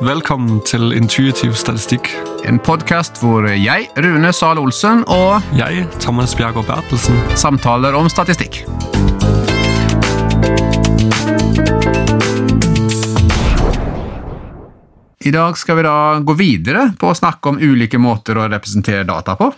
Velkommen til Intuitiv statistikk. En podkast hvor jeg, Rune Zahl Olsen, og Jeg, Thomas Bjergård Bertelsen. samtaler om statistikk. I dag skal vi da gå videre på å snakke om ulike måter å representere data på.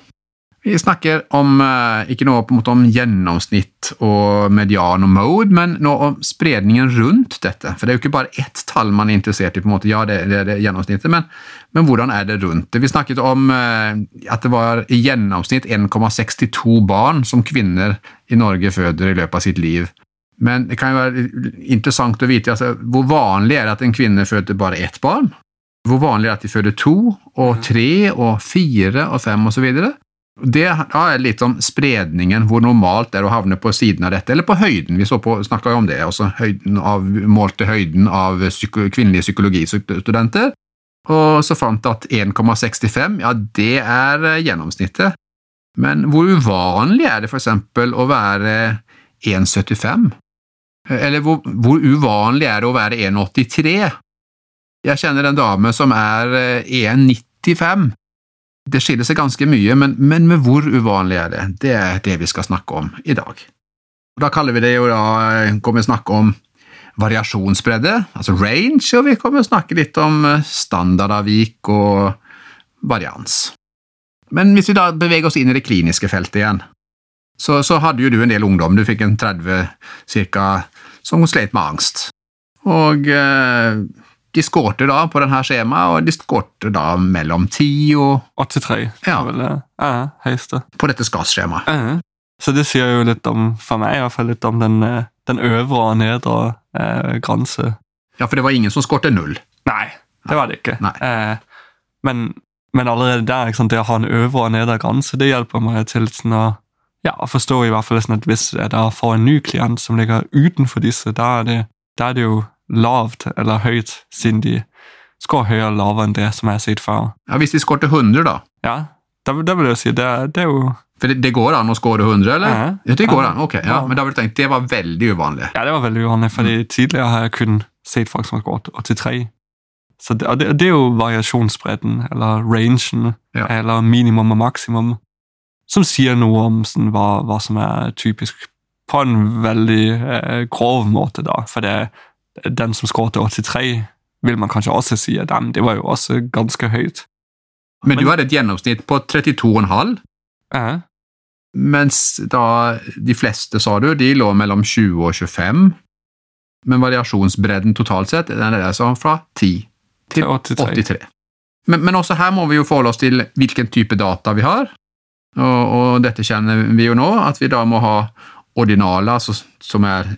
Vi snakker om, eh, ikke nå på en måte om gjennomsnitt og median og mode, men nå om spredningen rundt dette. For det er jo ikke bare ett tall man er interessert i. på en måte. Ja, det, det er det gjennomsnittet, men, men hvordan er det rundt det? Vi snakket om eh, at det var i gjennomsnitt 1,62 barn som kvinner i Norge føder i løpet av sitt liv. Men det kan jo være interessant å vite altså, hvor vanlig er det at en kvinne føder bare ett barn? Hvor vanlig er det at de føder to, og tre, og fire, og fem, osv.? Det er litt om spredningen, hvor normalt det er å havne på siden av dette, eller på høyden. Vi snakka om det, altså høyden av, målte høyden av psyko, kvinnelige psykologistudenter. Og så fant jeg at 1,65, ja, det er eh, gjennomsnittet. Men hvor uvanlig er det for eksempel å være 1,75? Eller hvor, hvor uvanlig er det å være 1,83? Jeg kjenner en dame som er eh, 1,95. Det skiller seg ganske mye, men, men med hvor uvanlig er det? Det er det vi skal snakke om i dag. Da kaller vi det jo da, kommer vi snakke om variasjonsbredde, altså range, og vi kommer å snakke litt om eh, standardavvik og varians. Men hvis vi da beveger oss inn i det kliniske feltet igjen, så, så hadde jo du en del ungdom, du fikk en 30 cirka, som slet med angst. Og eh, de skårte da på denne skjemaet, og de skårte da mellom 10 og 83 Ja. vel det ja, høyeste. på dette SKAS-skjemaet. Ja. Så det sier jo litt om, for meg i hvert fall, litt om den, eh, den øvre og nedre eh, grense. Ja, for det var ingen som skårte null. Nei, det var det ikke. Eh, men, men allerede der, sant, det å ha en øvre og nedre grense, det hjelper meg til sånn å ja, forstå i hvert fall sånn at hvis jeg da får en ny klient som ligger utenfor disse, da er det, da er det jo lavt eller høyt, siden de skårer høyere eller lavere enn det som jeg har sett før. Ja, Hvis de skårte 100, da? Ja, da, det vil jeg si det, det er jo For det, det går an å skåre 100, eller? Ja. Ja, det går an, ok. Ja, Ja. Men da vil du tenkt, det var veldig uvanlig. Ja, det var veldig uvanlig, fordi tidligere har jeg kun sett folk som har skåret 83. Så det, det, det er jo variasjonsbredden, eller rangen, Ja. eller minimum og maksimum, som sier noe om sånn, hva, hva som er typisk på en veldig eh, grov måte, da. For det, den som skåret 83, vil man kanskje også si at "Dem, det var jo også ganske høyt. Men du hadde et gjennomsnitt på 32,5, Ja, mens da de fleste, sa du, de lå mellom 20 og 25. Men variasjonsbredden totalt sett den er altså fra 10 til til 83. 83. Men, men også her må vi jo forholde oss til hvilken type data vi har. Og, og dette kjenner vi jo nå, at vi da må ha ordinaler, altså, som er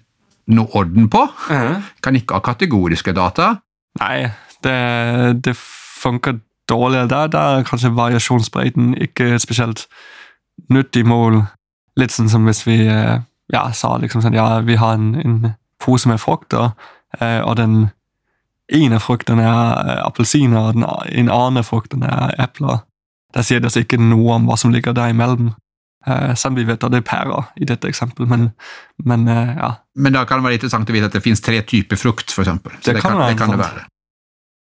noe orden på. Ja. Kan ikke ha kategoriske data. Nei, det, det funker dårligere der. Der er kanskje variasjonsbredden ikke et spesielt nyttig mål. Litt sånn som hvis vi eh, ja, sa liksom sånn, ja, vi har en, en pose med frukter, eh, og den ene frukten er eh, appelsiner, og den en annen frukten er epler. Der sier det altså ikke noe om hva som ligger der imellom. Eh, at det er pærer i dette eksempelet, men, men eh, ja. Men da kan det være interessant å vite at det finnes tre typer frukt, eksempel. Det det, kan kan, det kan det være.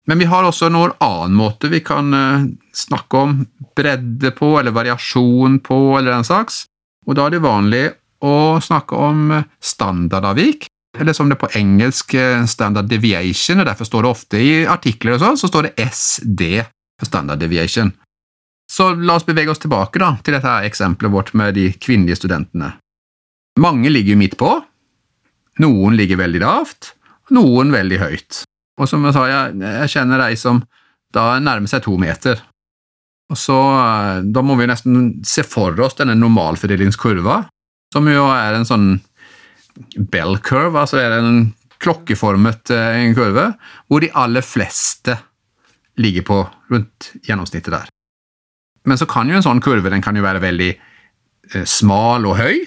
Men vi har også noen annen måte vi kan eh, snakke om bredde på, eller variasjon på, eller den slags. Og da er det vanlig å snakke om eh, standardavvik, eller som det på engelsk eh, standard deviation, og derfor står det ofte i artikler og sånn, så står det SD for standard deviation. Så la oss bevege oss tilbake da, til dette eksempelet vårt med de kvinnelige studentene. Mange ligger midt på, noen ligger veldig lavt, noen veldig høyt. Og som jeg sa, jeg, jeg kjenner ei som da nærmer seg to meter. Og så, eh, Da må vi nesten se for oss denne normalfordelingskurva, som jo er en sånn bell curve, altså er en klokkeformet eh, kurve, hvor de aller fleste ligger på rundt gjennomsnittet der. Men så kan jo en sånn kurve den kan jo være veldig eh, smal og høy,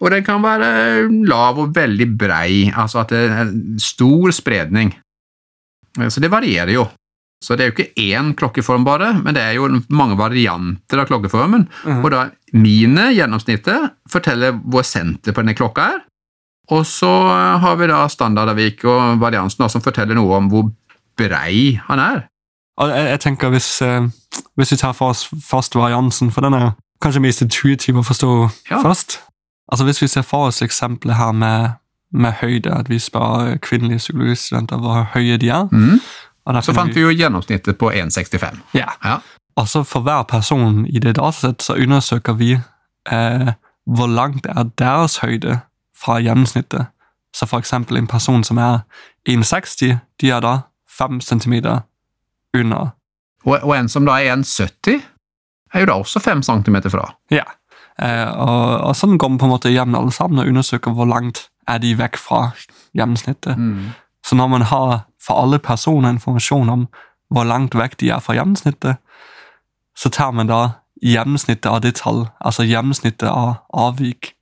og den kan være lav og veldig brei, altså at det er stor spredning. Eh, Så det varierer jo. Så det er jo ikke én klokkeform bare, men det er jo mange varianter av klokkeformen. Mhm. Og da mine, gjennomsnittet, forteller hvor senter på denne klokka er. Og så har vi da standardavvik og variansen som forteller noe om hvor brei han er. Jeg, jeg tenker hvis, eh, hvis vi tar for oss først variansen, for den er kanskje mest intuitiv å forstå Ja. først. Altså Hvis vi ser for oss eksempelet her med, med høyde, at vi spør kvinnelige psykologistudenter hvor høye de er Mm. Så fant vi jo gjennomsnittet på 1,65. Ja. Ja. Og så for hver person i det datasettet så undersøker vi eh, hvor langt er deres høyde fra gjennomsnittet. Så for eksempel en person som er 1,60, de er da 5 cm under. Og, og en som da er 1,70, er jo da også 5 cm fra. Ja. Eh, og, og sånn går vi på en måte igjen alle sammen og undersøker hvor langt er de vekk fra gjennomsnittet. Så når man har for alle personer informasjon om hvor langt vekk de er fra gjennomsnittet, så tar man da gjennomsnittet av det tall, altså gjennomsnittet av avvik.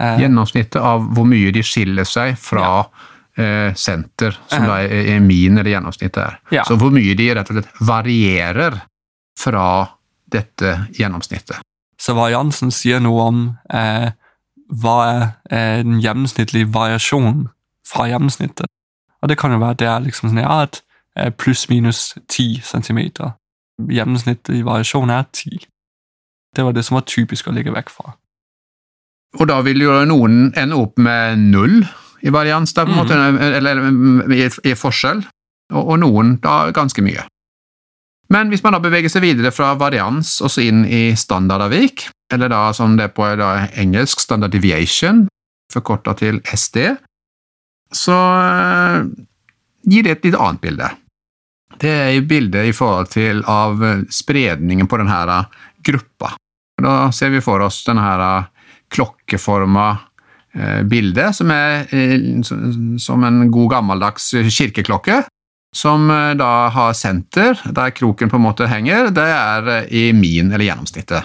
Eh, Gjennomsnittet av hvor mye de skiller seg fra eh, senter, som da er, min eller gjennomsnittet er. Ja. Så hvor mye de rett og slett varierer fra dette gjennomsnittet. Så variansen sier noe om eh, hva er eh, den gjennomsnittlige variasjonen fra gjennomsnittet. Og det kan jo være at det er liksom sånn, ja, et eh, pluss-minus 10 centimeter. Gjennomsnittlig variasjon er 10. Det var det som var typisk å ligge vekk fra. Og da vil jo noen ende opp med null i varians, der, på en Mhm. måte, eller eller, i, forskjell, og, og noen da ganske mye. Men hvis man da beveger seg videre fra varians og så inn i standardavvik, eller da som det er på da, engelsk standard deviation, forkorta til SD, så eh, gir det et litt annet bilde. Det er et bildet i forhold til av spredningen på denne gruppa. Da ser vi for oss denne klokkeforma bilde, som er eh, som- en god gammeldags kirkeklokke, som eh, da har senter, der kroken på en måte henger, det er eh, i min eller gjennomsnittet.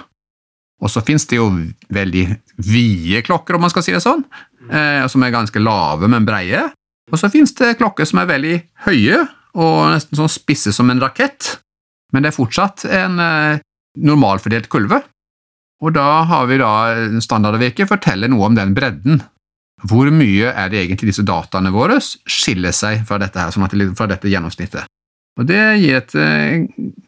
Og så finnes det jo veldig vide klokker, om man skal si det sånn, eh, som er ganske lave, men breie. Og så finnes det klokker som er veldig høye, og nesten sånn spisse som en rakett, men det er fortsatt en eh, normalfordelt kurve. Og da har vi da standardavviket forteller noe om den bredden. Hvor mye er det egentlig disse dataene våre skiller seg fra dette, her, sånn at fra dette gjennomsnittet? Og Det et, eh,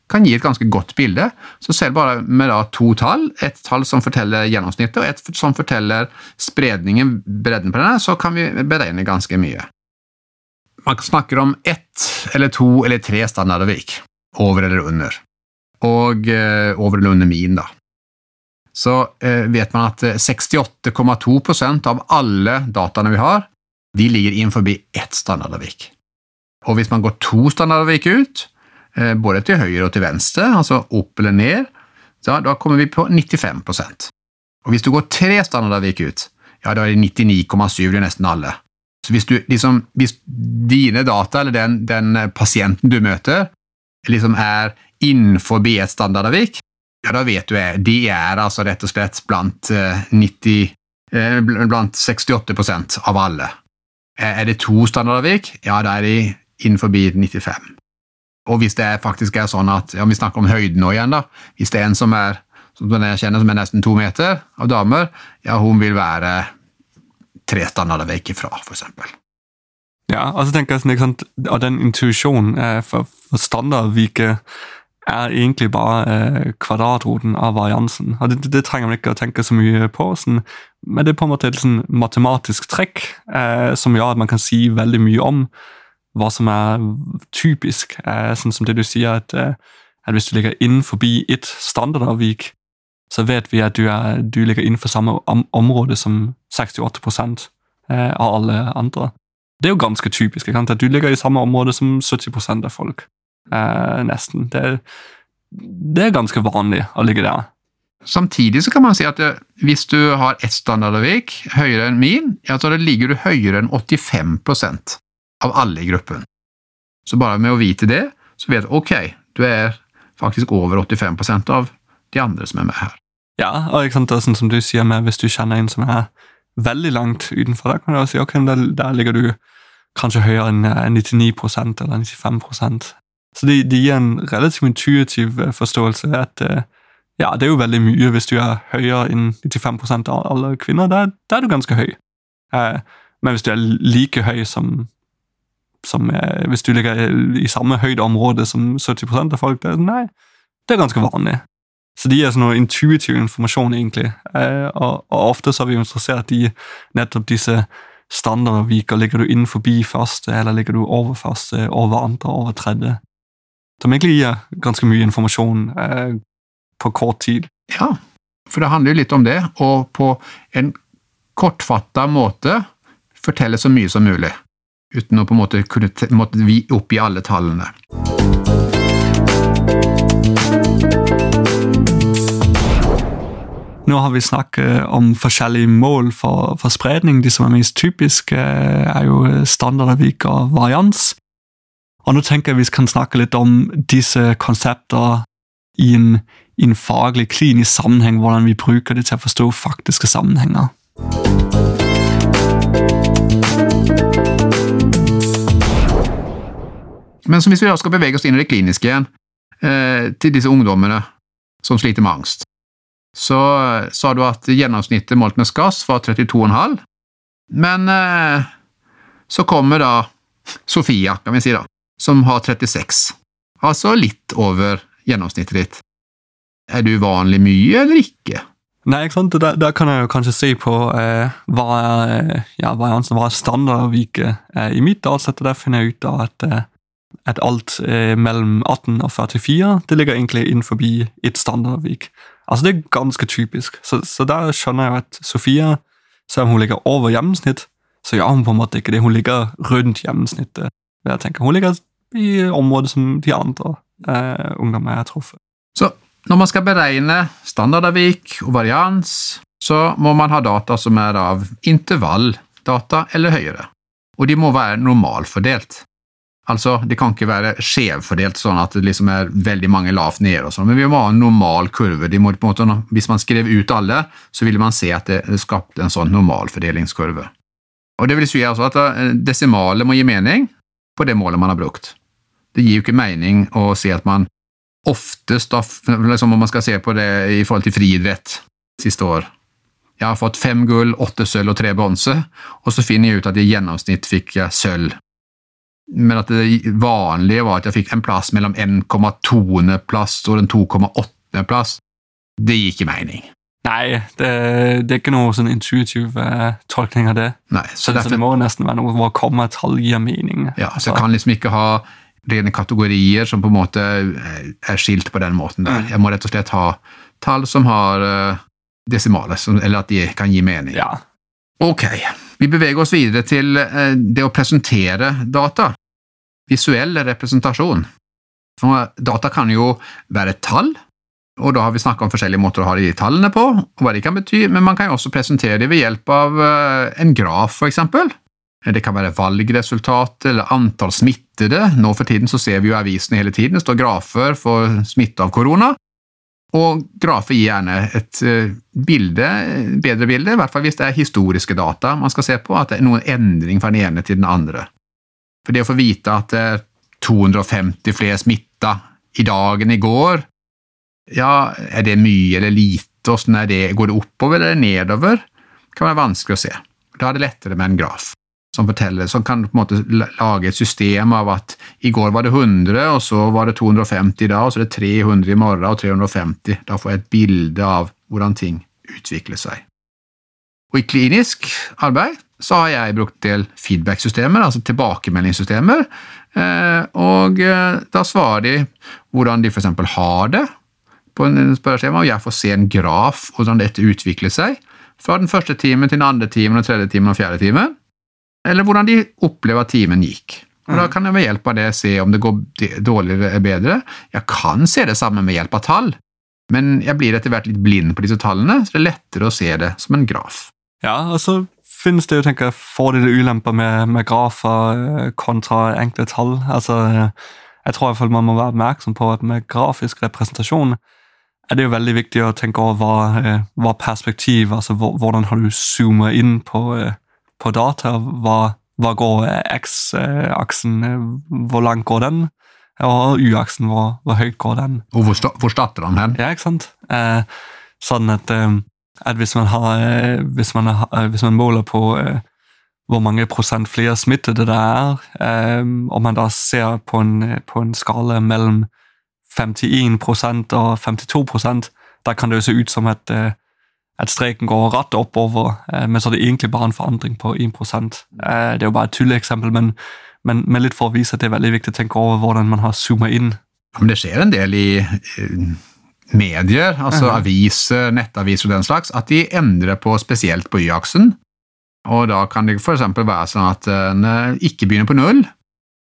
kan gi et ganske godt bilde. Så selv bare med da to tall, et tall som forteller gjennomsnittet og et som forteller spredningen, bredden på denne, så kan vi beregne ganske mye. Man snakker om ett eller to eller tre standardavvik, over eller under. Og eh, over eller under min, da så eh, vet man at eh, 68,2% av alle dataene vi har, de ligger innenfor ett standardavvik. Og hvis man går to standardavvik ut, eh, både til høyre og til venstre, altså opp eller ned, da, da kommer vi på 95% Og hvis du går tre standardavvik ut, ja, da er det 99,7, det er nesten alle. Så hvis, du, liksom, hvis dine data, eller den, den pasienten du møter, liksom er innenfor et standardavvik, ja, da vet du jeg. De er altså rett og slett blant eh, 90 eh, Blant 68% av alle. Er er det to standardavvik, ja, da er de innenfor 95. Og hvis det faktisk er sånn at ja, Vi snakker om høyden nå igjen, da. Hvis det er en som er som jeg kjenner som er nesten to meter, av damer, ja, hun vil være tre standardavvik ifra, eksempel. Ja, og så tenker jeg sånn, ikke sant, og den intuisjonen eh, for, for standardvike er egentlig bare eh, kvadratroten av variansen. Og det, det, trenger man ikke å tenke så mye på, sånn, men det er på en måte et sånn matematisk trekk eh, som gjør at man kan si veldig mye om hva som er typisk. Eh, sånn som det du sier, at, eh, at hvis du ligger innenfor et standardavvik, så vet vi at du, er, du ligger innenfor samme om, område som 68 eh, av alle andre. Det er jo ganske typisk. At du ligger i samme område som 70% av folk. Eh, nesten. Det, det er ganske vanlig å ligge der. Samtidig så kan man si at det, hvis du har ett standardavvik høyere enn min, ja, så ligger du høyere enn 85% av alle i gruppen. Så bare med å vite det, så vet du ok, du er faktisk over 85% av de andre som er med her. Ja, og ikke sant, det er sånn som du sier med hvis du kjenner en som er veldig langt utenfor, da kan du si ok, der, der ligger du kanskje høyere enn eh, 99 eller 95 Så det, det gir en relativt intuitiv eh, forståelse at eh, ja, det er jo veldig mye hvis du er høyere enn 95 av alle kvinner. Da, er du ganske høy. Eh, men hvis du er like høy som som hvis du ligger i samme høydeområde som 70 av folk, det er, nei, det er ganske vanlig. Så de gir sånn noe intuitiv informasjon, egentlig. Og, og, ofte så har vi interessert i nettopp disse standardviker. Ligger du innenfor første, eller ligger du over første, over andre, over tredje? Som egentlig gir ganske mye informasjon eh, på kort tid. Ja, for det handler jo litt om det, og på en kortfatta måte fortelle så mye som mulig, uten å på en måte kunne måtte vi oppgi alle tallene. Nå har vi snakket om forskjellige mål for, for spredning. De som er mest typiske, er jo standardavvik og varians. Og nå tenker jeg vi kan snakke litt om disse konsepter i en, i en faglig, klinisk sammenheng, hvordan vi bruker det til å forstå faktiske sammenhenger. Men hvis vi da skal bevege oss inn i det kliniske igjen, eh, til disse ungdommene som sliter med angst, så sa du at gjennomsnittet målt med SKAS var 32,5, men eh, så kommer da Sofia, kan vi si, da, som har 36, altså litt over gjennomsnittet ditt. Er du vanlig mye eller ikke? Nei, ikke sant? Da, da kan jeg jo kanskje se på eh, hva er ja, variansen, hva er standardviket eh, i mitt datasett, og der finner jeg ut da at eh, at alt eh, mellom 18 og 44 det ligger egentlig innenfor et standardvik. Altså Det er ganske typisk. Så, så der skjønner jeg at Sofia, selv om hun ligger over gjennomsnitt, så gjør hun på en måte ikke det. Hun ligger rundt gjennomsnittet. Jeg tenker. Hun ligger i området som de andre eh, ungdommer jeg har truffet. Så når man skal beregne standardavvik og varians, så må man ha data som er av intervalldata eller høyere, og de må være normalfordelt. Altså, Det kan ikke være skjevfordelt sånn at det liksom er veldig mange lavt nede, og sånn, men vi må ha en normal kurve. Må, måte, hvis man skrev ut alle, så ville man se at det skapte en sånn normalfordelingskurve. Og Det vil si altså at eh, må gi mening på det målet man har brukt. Det gir jo ikke mening å si at man oftest, liksom om man skal se på det i forhold til friidrett siste år Jeg har fått fem gull, åtte sølv og tre bronse, og så finner jeg ut at i gjennomsnitt fikk jeg sølv men at det vanlige var at jeg fikk en plass mellom 1,2-plass og en 2,8-plass. Det gir ikke mening. Nei, det, det, er ikke noe sånn intuitiv uh, tolkning av det. Nei, så, så derfor, det må nesten være noe hvor kommatall gir mening. Ja, så jeg kan liksom ikke ha rene kategorier som på en måte eh, er skilt på den måten der. Mm. Jeg må rett og slett ha tall som har uh, desimaler, eller at de kan gi mening. Ja. Ok, vi beveger oss videre til uh, det å presentere data visuell representasjon. For data kan jo være tall, og da har vi snakka om forskjellige måter å ha de tallene på, og hva de kan bety, men man kan jo også presentere dem ved hjelp av eh, en graf, for eksempel. Det kan være valgresultat eller antall smittede. Nå for tiden så ser vi jo avisene hele tiden, det står grafer for smitte av korona. Og grafer gir gjerne et eh, bilde, bedre bilde, i hvert fall hvis det er historiske data man skal se på, at det er noen endring fra den ene til den andre. For det å få vite at det er 250 flere smitta i dag enn i går, ja, er det mye eller lite, Hvordan er det, går det oppover eller nedover? Det kan være vanskelig å se. Da er det lettere med en graf som forteller, som kan på en måte lage et system av at i går var det 100, og så var det 250 i dag, og så er det 300 i morgen og 350. Da får jeg et bilde av hvordan ting utvikler seg. Og i klinisk arbeid så har jeg brukt del feedback-systemer, altså tilbakemeldingssystemer, eh, og eh, da svarer de hvordan de f.eks. har det på en spørreskjema, og jeg får se en graf hvordan dette utvikler seg fra den første timen til den andre timen, og tredje timen og fjerde timen, eller hvordan de opplever at timen gikk. Og Da kan jeg ved hjelp av det se om det går dårligere eller bedre. Jeg kan se det samme med hjelp av tall, men jeg blir etter hvert litt blind på disse tallene, så det er lettere å se det som en graf. Ja, altså finnes det jo tenker jeg, fordeler og ulemper med, med grafer eh, kontra enkle tall. Altså, jeg tror i hvert fall man må være oppmerksom på at med grafisk representasjon er det jo veldig viktig å tenke over hva, eh, hva perspektiv altså Hvordan har du zoomet inn på, eh, på data? Hva, hva går X-aksen? Hvor langt går den? Og Y-aksen, hvor, hvor, høyt går den? Og hvor, hvor starter den hen? Ja, ikke sant? Eh, sånn at eh, at hvis man, har, eh, hvis man, har, eh, hvis man måler på, eh, hvor mange prosent flere smittede det er. Og man da ser på en, på en skala mellom 51% og 52% da kan det jo se ut som at, uh, at streken går rett oppover, uh, men så er det egentlig bare en forandring på 1 uh, Det er jo bare et tulleeksempel, men, men, men, litt for å vise at det er veldig viktig å tenke over hvordan man har zooma inn. Men det skjer en del i medier, altså -huh. aviser, nettaviser og den slags, at de endrer på spesielt på Y-aksen. Og da kan det f.eks. være sånn at en ikke begynner på null,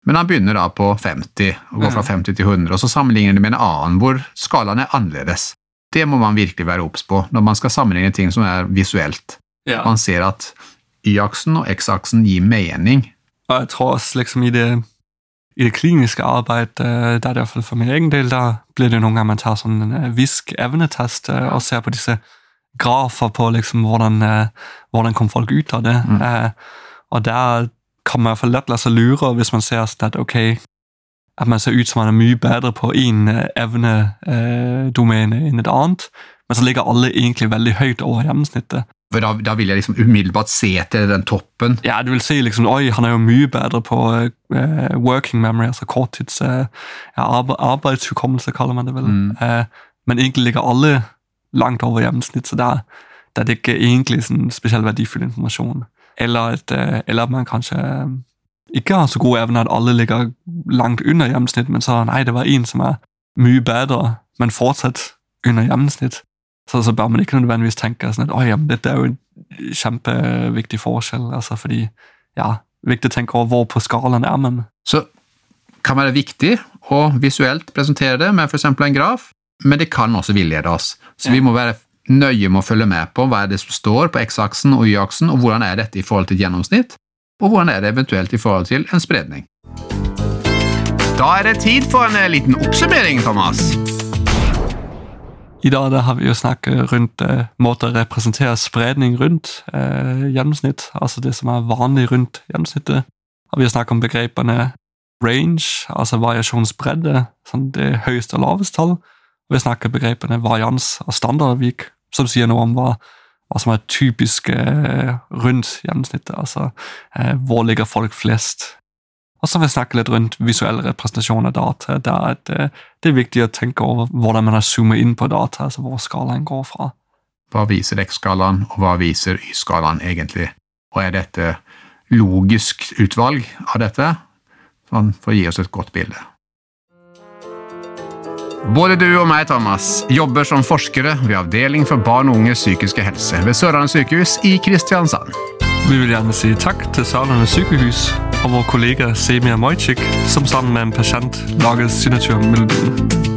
men han begynner da på 50, og går fra 50 til 100, og så sammenligner det med en annen hvor skalaen er annerledes. Det må man virkelig være obs på når man skal sammenligne ting som er visuelt. Ja. Man ser at Y-aksen og X-aksen gir mening. Og jeg tror også liksom i det i det kliniske arbeidet, øh, der er det i hvert fall for min egen del, der blir det noen ganger man tar sånn en øh, visk-evnetest øh, og ser på disse grafer på liksom hvordan, hvordan kom folk ut av det. Mm. Og der kan man i lett la seg lure hvis man ser at ok, at man ser ut som man er mye bedre på én evnedomene enn et annet, men så ligger alle egentlig veldig høyt over gjennomsnittet. For da, da, vil jeg liksom umiddelbart se til den toppen. Ja, du vil si liksom Oi, han er jo mye bedre på uh, working memory, altså korttids uh, ja, arbeidshukommelse, kaller man det vel. Mm. Uh, men egentlig ligger alle langt over gjennomsnittet, så der, der er det ikke egentlig sånn spesielt verdifull informasjon. Eller at, eller at man kanskje ikke har så god evne at alle ligger langt under gjennomsnitt, men så nei, det var en som er mye bedre, men fortsatt under gjennomsnitt. Så, så bør man ikke nødvendigvis tenke sånn at ja, dette er jo en kjempeviktig forskjell. altså fordi, ja, Viktig å tenke over hvor på skalaen er man. Så kan være viktig å visuelt presentere det med f.eks. en graf, men det kan også villede oss. Så ja. vi må være nøye med å følge med på hva er det som står på X-aksen og Y-aksen, og hvordan er dette i forhold til et gjennomsnitt, og hvordan er det eventuelt i forhold til en spredning. Da er det tid for en liten oppsummering, Thomas. I dag har vi jo snakket rundt eh, måter å representere spredning rundt eh, gjennomsnitt, altså det som er vanlig rundt gjennomsnittet. Og vi har snakket om begrepene range, altså variasjonsbredde, sånn det høyeste og laveste tall. Vi snakker begrepene varians og standardvik, som sier noe om hva, hva som er typisk eh, rundt gjennomsnittet. Altså eh, hvor ligger folk flest og så vil vi snakke litt rundt visuell representasjon av data. Der det, eh, det er viktig å tenke over hvordan man har zoomet inn på data, altså hvor skalaen går fra. Hva viser X-skalaen, og hva viser Y-skalaen egentlig? Og er dette logisk utvalg av dette? Sånn for å gi oss et godt bilde. Både du og meg, Thomas, jobber som forskere ved Avdeling for barn og unges psykiske helse ved Sørlandet sykehus i Kristiansand. Vi vil gjerne si takk til Sørlandet sykehus og vår kollega Semia Mojcik, som sammen med en pasient lager signaturmelodien.